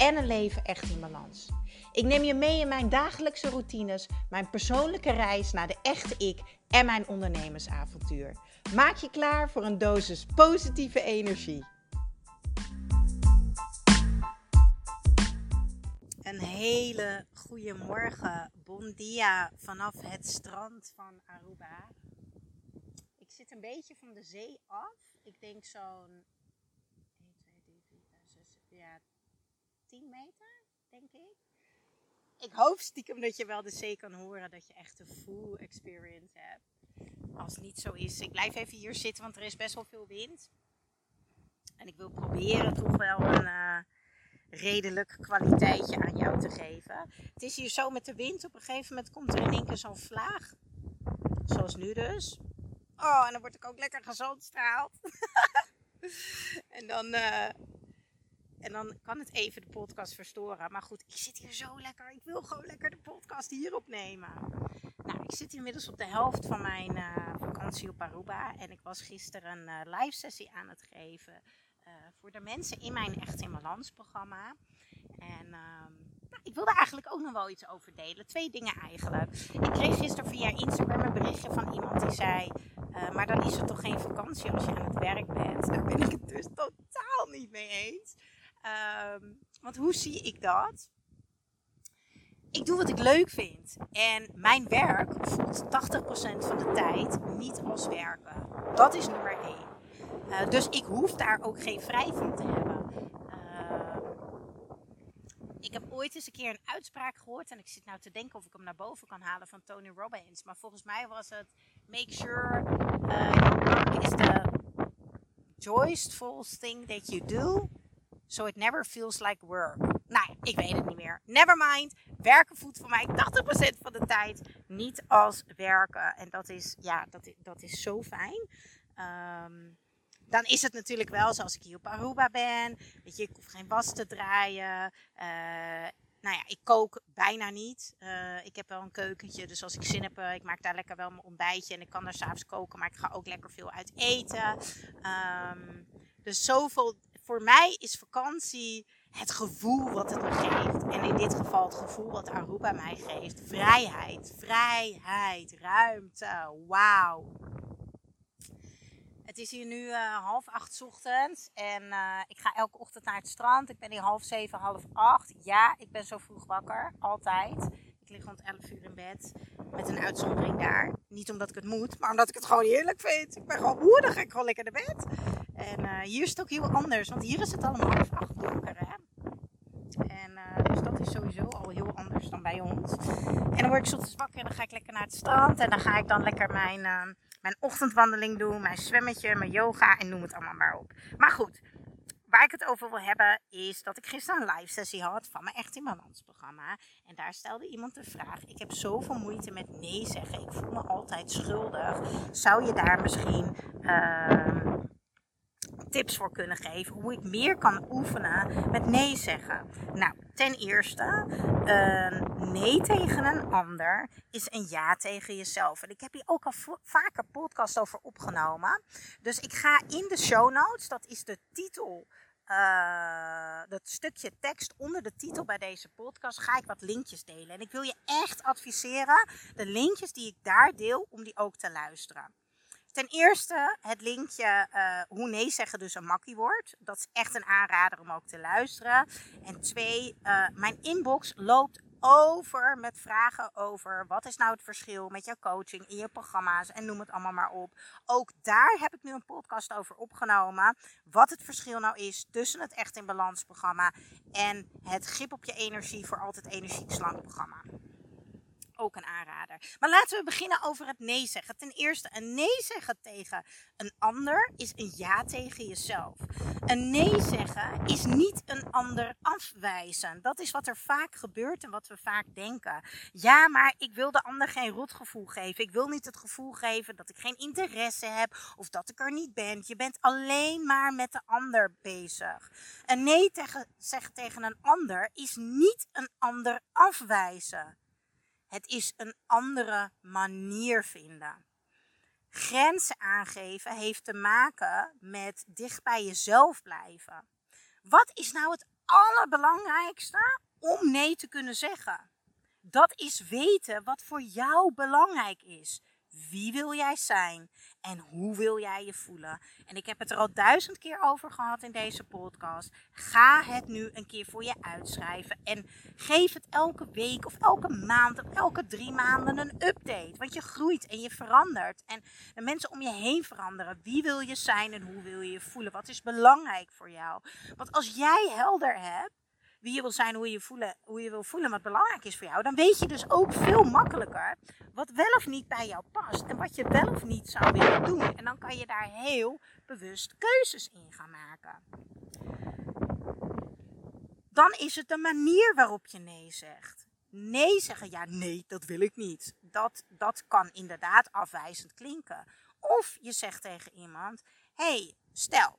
en een leven echt in balans. Ik neem je mee in mijn dagelijkse routines, mijn persoonlijke reis naar de echte ik en mijn ondernemersavontuur. Maak je klaar voor een dosis positieve energie. Een hele goede morgen, bon dia vanaf het strand van Aruba. Ik zit een beetje van de zee af. Ik denk zo'n 1, 2, 3, 4, 5, 6, ja, 10 meter, denk ik. Ik hoop stiekem dat je wel de zee kan horen, dat je echt een full experience hebt. Als het niet zo is, ik blijf even hier zitten, want er is best wel veel wind. En ik wil proberen toch wel een uh, redelijk kwaliteitje aan jou te geven. Het is hier zo met de wind, op een gegeven moment komt er in één keer zo'n vlaag. Zoals nu dus. Oh, en dan word ik ook lekker gezondstraald. en dan... Uh, en dan kan het even de podcast verstoren. Maar goed, ik zit hier zo lekker. Ik wil gewoon lekker de podcast hier opnemen. Nou, ik zit inmiddels op de helft van mijn uh, vakantie op Aruba. En ik was gisteren een uh, live sessie aan het geven. Uh, voor de mensen in mijn Echt in Balans programma. En ehm, nou, ik wilde eigenlijk ook nog wel iets over delen. Twee dingen eigenlijk. Ik kreeg gisteren via Instagram een berichtje van iemand die zei... maar dan is het toch geen vakantie als je aan het werk bent? Daar ben ik het dus totaal niet mee eens. Um, want hoe zie ik dat? Ik doe wat ik leuk vind. En mijn werk voelt 80% van de tijd niet als werken. Dat is nummer 1. Uh, dus ik hoef daar ook geen vrij van te hebben. Uh, ik heb ooit eens een keer een uitspraak gehoord. En ik zit nou te denken of ik hem naar boven kan halen van Tony Robbins. Maar volgens mij was het: Make sure uh, your work is the joyful thing that you do. So it never feels like work. Nou, ik weet het niet meer. Never mind. Werken voelt voor mij 80% van de tijd niet als werken. En dat is, ja, dat, dat is zo fijn. Um, dan is het natuurlijk wel zoals ik hier op Aruba ben. Weet je, ik hoef geen was te draaien. Uh, nou ja, ik kook bijna niet. Uh, ik heb wel een keukentje, dus als ik zin heb, uh, ik maak daar lekker wel mijn ontbijtje. En ik kan daar s'avonds koken, maar ik ga ook lekker veel uit eten. Um, dus zoveel voor mij is vakantie het gevoel wat het me geeft. En in dit geval het gevoel wat Aruba mij geeft. Vrijheid, vrijheid, ruimte. Wauw. Het is hier nu uh, half acht ochtends en uh, ik ga elke ochtend naar het strand. Ik ben hier half zeven, half acht. Ja, ik ben zo vroeg wakker, altijd. Ik lig rond 11 uur in bed met een uitzondering daar. Niet omdat ik het moet, maar omdat ik het gewoon heerlijk vind. Ik ben gewoon moe, dan ga ik gewoon lekker naar bed. En uh, hier is het ook heel anders, want hier is het allemaal half acht donker. Hè? En uh, dus dat is sowieso al heel anders dan bij ons. En dan word ik ochtends wakker en dan ga ik lekker naar het strand. En dan ga ik dan lekker mijn, uh, mijn ochtendwandeling doen, mijn zwemmetje, mijn yoga en noem het allemaal maar op. Maar goed, waar ik het over wil hebben is dat ik gisteren een live sessie had van mijn Echt in Balans programma. En daar stelde iemand de vraag, ik heb zoveel moeite met nee zeggen. Ik voel me altijd schuldig. Zou je daar misschien... Uh, tips voor kunnen geven hoe ik meer kan oefenen met nee zeggen. Nou, ten eerste, een nee tegen een ander is een ja tegen jezelf. En ik heb hier ook al vaker podcast over opgenomen. Dus ik ga in de show notes, dat is de titel. Uh, dat stukje tekst onder de titel bij deze podcast ga ik wat linkjes delen. En ik wil je echt adviseren de linkjes die ik daar deel om die ook te luisteren. Ten eerste het linkje uh, hoe nee zeggen dus een makkie. Dat is echt een aanrader om ook te luisteren. En twee, uh, mijn inbox loopt over met vragen over wat is nou het verschil met jouw coaching in je programma's en noem het allemaal maar op. Ook daar heb ik nu een podcast over opgenomen. Wat het verschil nou is tussen het Echt in Balans programma en het Grip op je energie voor altijd energiek slank programma. Ook een aanrader. Maar laten we beginnen over het nee zeggen. Ten eerste, een nee zeggen tegen een ander is een ja tegen jezelf. Een nee zeggen is niet een ander afwijzen. Dat is wat er vaak gebeurt en wat we vaak denken. Ja, maar ik wil de ander geen rotgevoel geven. Ik wil niet het gevoel geven dat ik geen interesse heb of dat ik er niet ben. Je bent alleen maar met de ander bezig. Een nee tegen, zeggen tegen een ander is niet een ander afwijzen. Het is een andere manier vinden. Grenzen aangeven heeft te maken met dicht bij jezelf blijven. Wat is nou het allerbelangrijkste om nee te kunnen zeggen? Dat is weten wat voor jou belangrijk is. Wie wil jij zijn en hoe wil jij je voelen? En ik heb het er al duizend keer over gehad in deze podcast. Ga het nu een keer voor je uitschrijven en geef het elke week of elke maand of elke drie maanden een update. Want je groeit en je verandert en de mensen om je heen veranderen. Wie wil je zijn en hoe wil je je voelen? Wat is belangrijk voor jou? Want als jij helder hebt wie je wil zijn, hoe je, voelen, hoe je wil voelen, wat belangrijk is voor jou, dan weet je dus ook veel makkelijker wat wel of niet bij jou past en wat je wel of niet zou willen doen. En dan kan je daar heel bewust keuzes in gaan maken. Dan is het de manier waarop je nee zegt. Nee zeggen, ja, nee, dat wil ik niet. Dat, dat kan inderdaad afwijzend klinken. Of je zegt tegen iemand: hey, stel,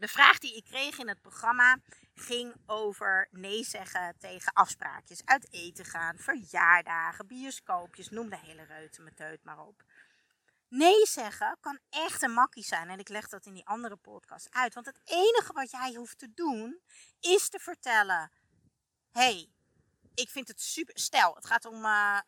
de vraag die ik kreeg in het programma ging over nee zeggen tegen afspraakjes. Uit eten gaan, verjaardagen, bioscoopjes, noem de hele reutemeteut maar op. Nee zeggen kan echt een makkie zijn. En ik leg dat in die andere podcast uit. Want het enige wat jij hoeft te doen, is te vertellen. hey, ik vind het super. Stel, het gaat om. Uh,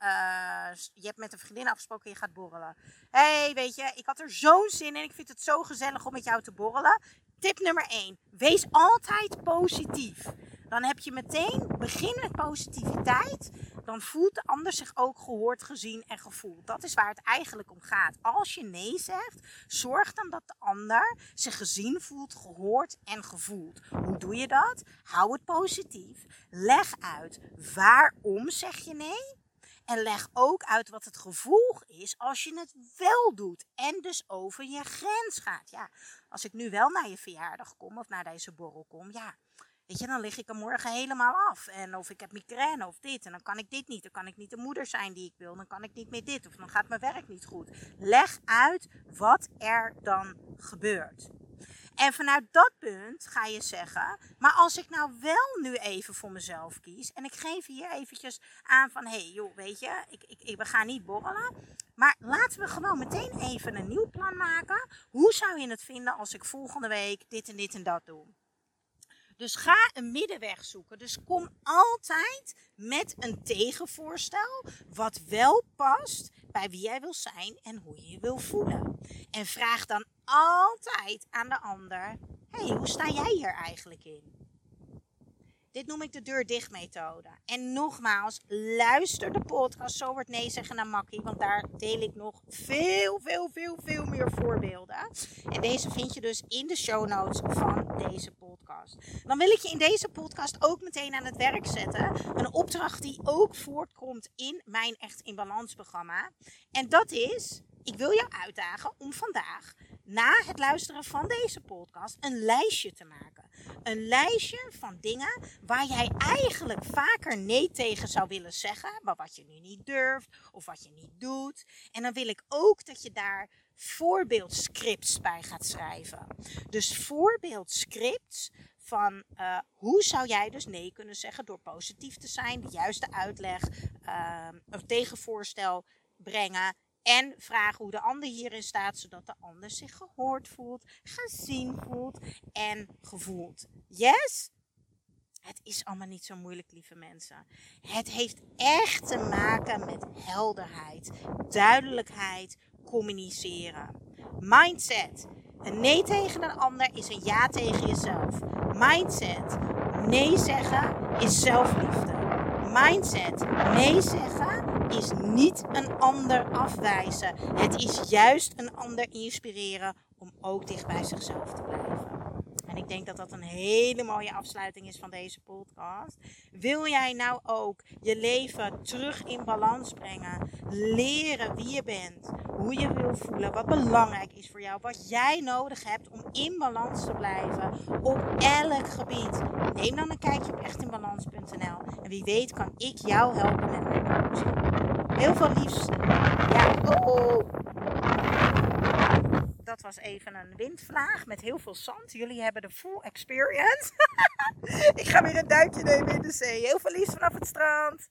je hebt met een vriendin afgesproken, je gaat borrelen. hey, weet je, ik had er zo'n zin in. Ik vind het zo gezellig om met jou te borrelen. Tip nummer 1. Wees altijd positief. Dan heb je meteen, begin met positiviteit. Dan voelt de ander zich ook gehoord, gezien en gevoeld. Dat is waar het eigenlijk om gaat. Als je nee zegt, zorg dan dat de ander zich gezien voelt, gehoord en gevoeld. Hoe doe je dat? Hou het positief. Leg uit waarom zeg je nee. En leg ook uit wat het gevolg is als je het wel doet. En dus over je grens gaat. Ja, als ik nu wel naar je verjaardag kom of naar deze borrel kom, ja, weet je, dan lig ik er morgen helemaal af. En of ik heb migraine of dit. En dan kan ik dit niet. Dan kan ik niet de moeder zijn die ik wil. Dan kan ik niet meer dit. Of dan gaat mijn werk niet goed. Leg uit wat er dan gebeurt. En vanuit dat punt ga je zeggen, maar als ik nou wel nu even voor mezelf kies en ik geef hier eventjes aan van, hé hey, joh, weet je, ik, ik, ik, we gaan niet borrelen, maar laten we gewoon meteen even een nieuw plan maken. Hoe zou je het vinden als ik volgende week dit en dit en dat doe? Dus ga een middenweg zoeken. Dus kom altijd met een tegenvoorstel wat wel past bij wie jij wil zijn en hoe je je wil voelen. En vraag dan altijd aan de ander: hey, hoe sta jij hier eigenlijk in? Dit noem ik de deur dicht methode. En nogmaals, luister de podcast Zo wordt nee zeggen naar Makkie. Want daar deel ik nog veel, veel, veel, veel meer voorbeelden. En deze vind je dus in de show notes van deze podcast. Dan wil ik je in deze podcast ook meteen aan het werk zetten. Een opdracht die ook voortkomt in mijn Echt in Balans programma. En dat is, ik wil jou uitdagen om vandaag na het luisteren van deze podcast een lijstje te maken. Een lijstje van dingen waar jij eigenlijk vaker nee tegen zou willen zeggen, maar wat je nu niet durft of wat je niet doet. En dan wil ik ook dat je daar voorbeeldscripts bij gaat schrijven. Dus voorbeeldscripts van uh, hoe zou jij dus nee kunnen zeggen door positief te zijn, de juiste uitleg, uh, een tegenvoorstel brengen en vragen hoe de ander hierin staat, zodat de ander zich gehoord voelt, gezien voelt en gevoeld. Yes? Het is allemaal niet zo moeilijk, lieve mensen. Het heeft echt te maken met helderheid, duidelijkheid, communiceren. Mindset. Een nee tegen een ander is een ja tegen jezelf. Mindset. Nee zeggen is zelfliefde. Mindset. Nee zeggen is niet een ander afwijzen. Het is juist een ander inspireren om ook dicht bij zichzelf te blijven. En ik denk dat dat een hele mooie afsluiting is van deze podcast. Wil jij nou ook je leven terug in balans brengen? Leren wie je bent, hoe je wil voelen, wat belangrijk is voor jou, wat jij nodig hebt om in balans te blijven op elk gebied. Neem dan een kijkje op echtinbalans.nl en wie weet kan ik jou helpen met mijn coaching. Heel veel liefs. Ja, oh dat was even een windvlaag met heel veel zand. Jullie hebben de full experience. ik ga weer een duikje nemen in de zee. Heel veel liefst vanaf het strand.